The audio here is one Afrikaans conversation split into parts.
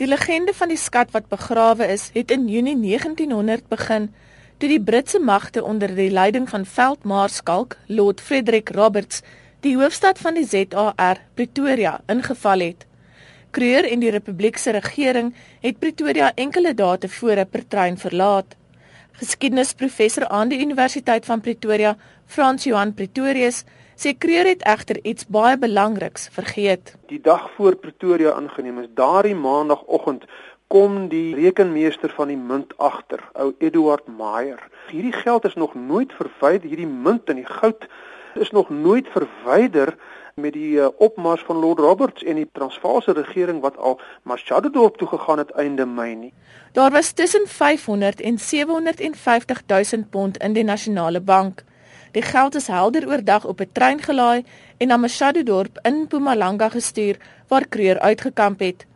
Die legende van die skat wat begrawe is, het in Junie 1900 begin toe die Britse magte onder die leiding van veldmaarskalk Lord Frederick Roberts die hoofstad van die ZAR, Pretoria, ingeval het. Kruger en die Republiek se regering het Pretoria enkele dae tevore per trein verlaat. Geskiedenisprofessor aan die Universiteit van Pretoria, Frans Johan Pretorius, sê Kreur het egter iets baie belangriks vergeet. Die dag voor Pretoria aangeneem is, daardie maandagooggend kom die rekenmeester van die munt agter, ou Eduard Meyer. Hierdie geld is nog nooit verwyder, hierdie munt en die goud is nog nooit verwyder met die uh, opmars van Lord Roberts en die Transvaalse regering wat al Machado dorp toe gegaan het einde Mei nie. Daar was tussen 500 en 750 000 pond in die nasionale bank. Die geld is helder oordag op 'n trein gelaai en na Machado dorp in Mpumalanga gestuur waar Kreur uitgekamp het.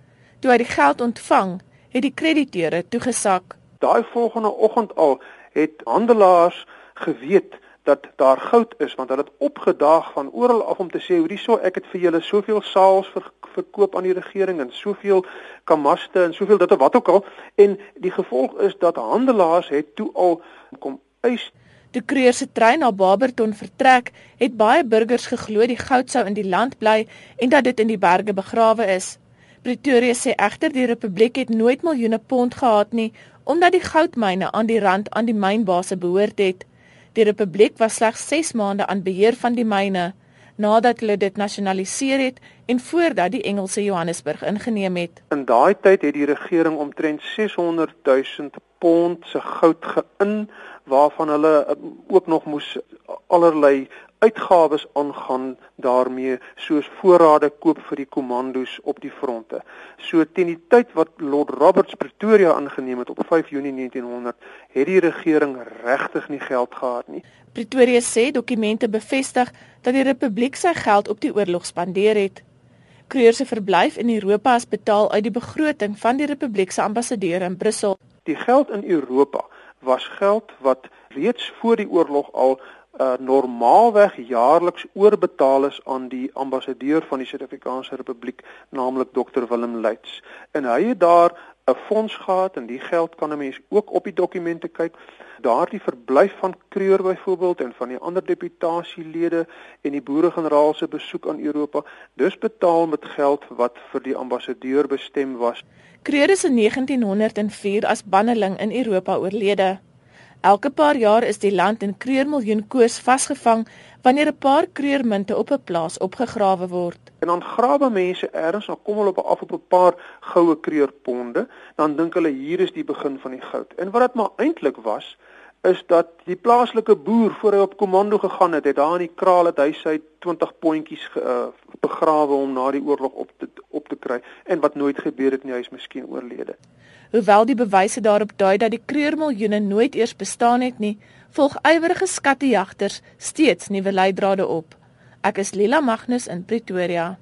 Toe hy die geld ontvang, het die krediteure toegesak. Daai volgende oggend al het handelaars geweet dat daar goud is want hulle het opgedaag van oral af om te sê hoe hierso ek het vir julle soveel saals ver, verkoop aan die regering en soveel kamaste en soveel dit of wat ook al en die gevolg is dat handelaars het toe al kom eis Die Kreur se trein na Barberton vertrek, het baie burgers geglo die goud sou in die land bly en dat dit in die berge begrawe is. Pretoria sê egter die republiek het nooit miljoene pond gehad nie omdat die goudmyne aan die rand aan die mynbase behoort het. Die republiek was slegs 6 maande aan beheer van die myne nadat hulle dit nasionaliseer het en voordat die Engelse Johannesburg ingeneem het. In daai tyd het die regering omtrent 600 000 pond se goud geïn waarvan hulle eh, ook nog moes allerlei uitgawes aangaan daarmee soos voorrade koop vir die kommandos op die fronte. So teen die tyd wat Lord Roberts Pretoria aangeneem het op 5 Junie 1900, het die regering regtig nie geld gehad nie. Pretoria sê dokumente bevestig dat die republiek sy geld op die oorlog spandeer het. Kreur se verblyf in Europa is betaal uit die begroting van die republiek se ambassadeur in Brussel. Die geld in Europa was geld wat reeds voor die oorlog al uh, normaalweg jaarliks oorbetaal is aan die ambassadeur van die Suid-Afrikaanse Republiek, naamlik Dr Willem Leits. En hy het daar 'n fonds gehad en die geld kan 'n mens ook op die dokumente kyk. Daardie verblyf van Kreur byvoorbeeld en van die ander deputasielede en die boere-generaal se besoek aan Europa, dis betaal met geld wat vir die ambassadeur bestem was. Kreur is in 1904 as banneling in Europa oorlede. Elke paar jaar is die land in kreurmiljoen koers vasgevang wanneer 'n paar kreurmunte op 'n plaas opgegrawe word. En dan grawe mense ergens, dan kom hulle op af op 'n paar goue kreurponde, dan dink hulle hier is die begin van die goud. En wat dit maar eintlik was, is dat die plaaslike boer voor hy op komando gegaan het, het daar in die kraal het hy sy 20 pontjies uh, begrawe om na die oorlog op te op te kry en wat nooit gebeur het nie, hy is miskien oorlede. Hoewel die bewyse daarop dui dat die kreurmiljoene nooit eers bestaan het nie, volg ywerige skattejagters steeds nuwe leidrade op. Ek is Lila Magnus in Pretoria.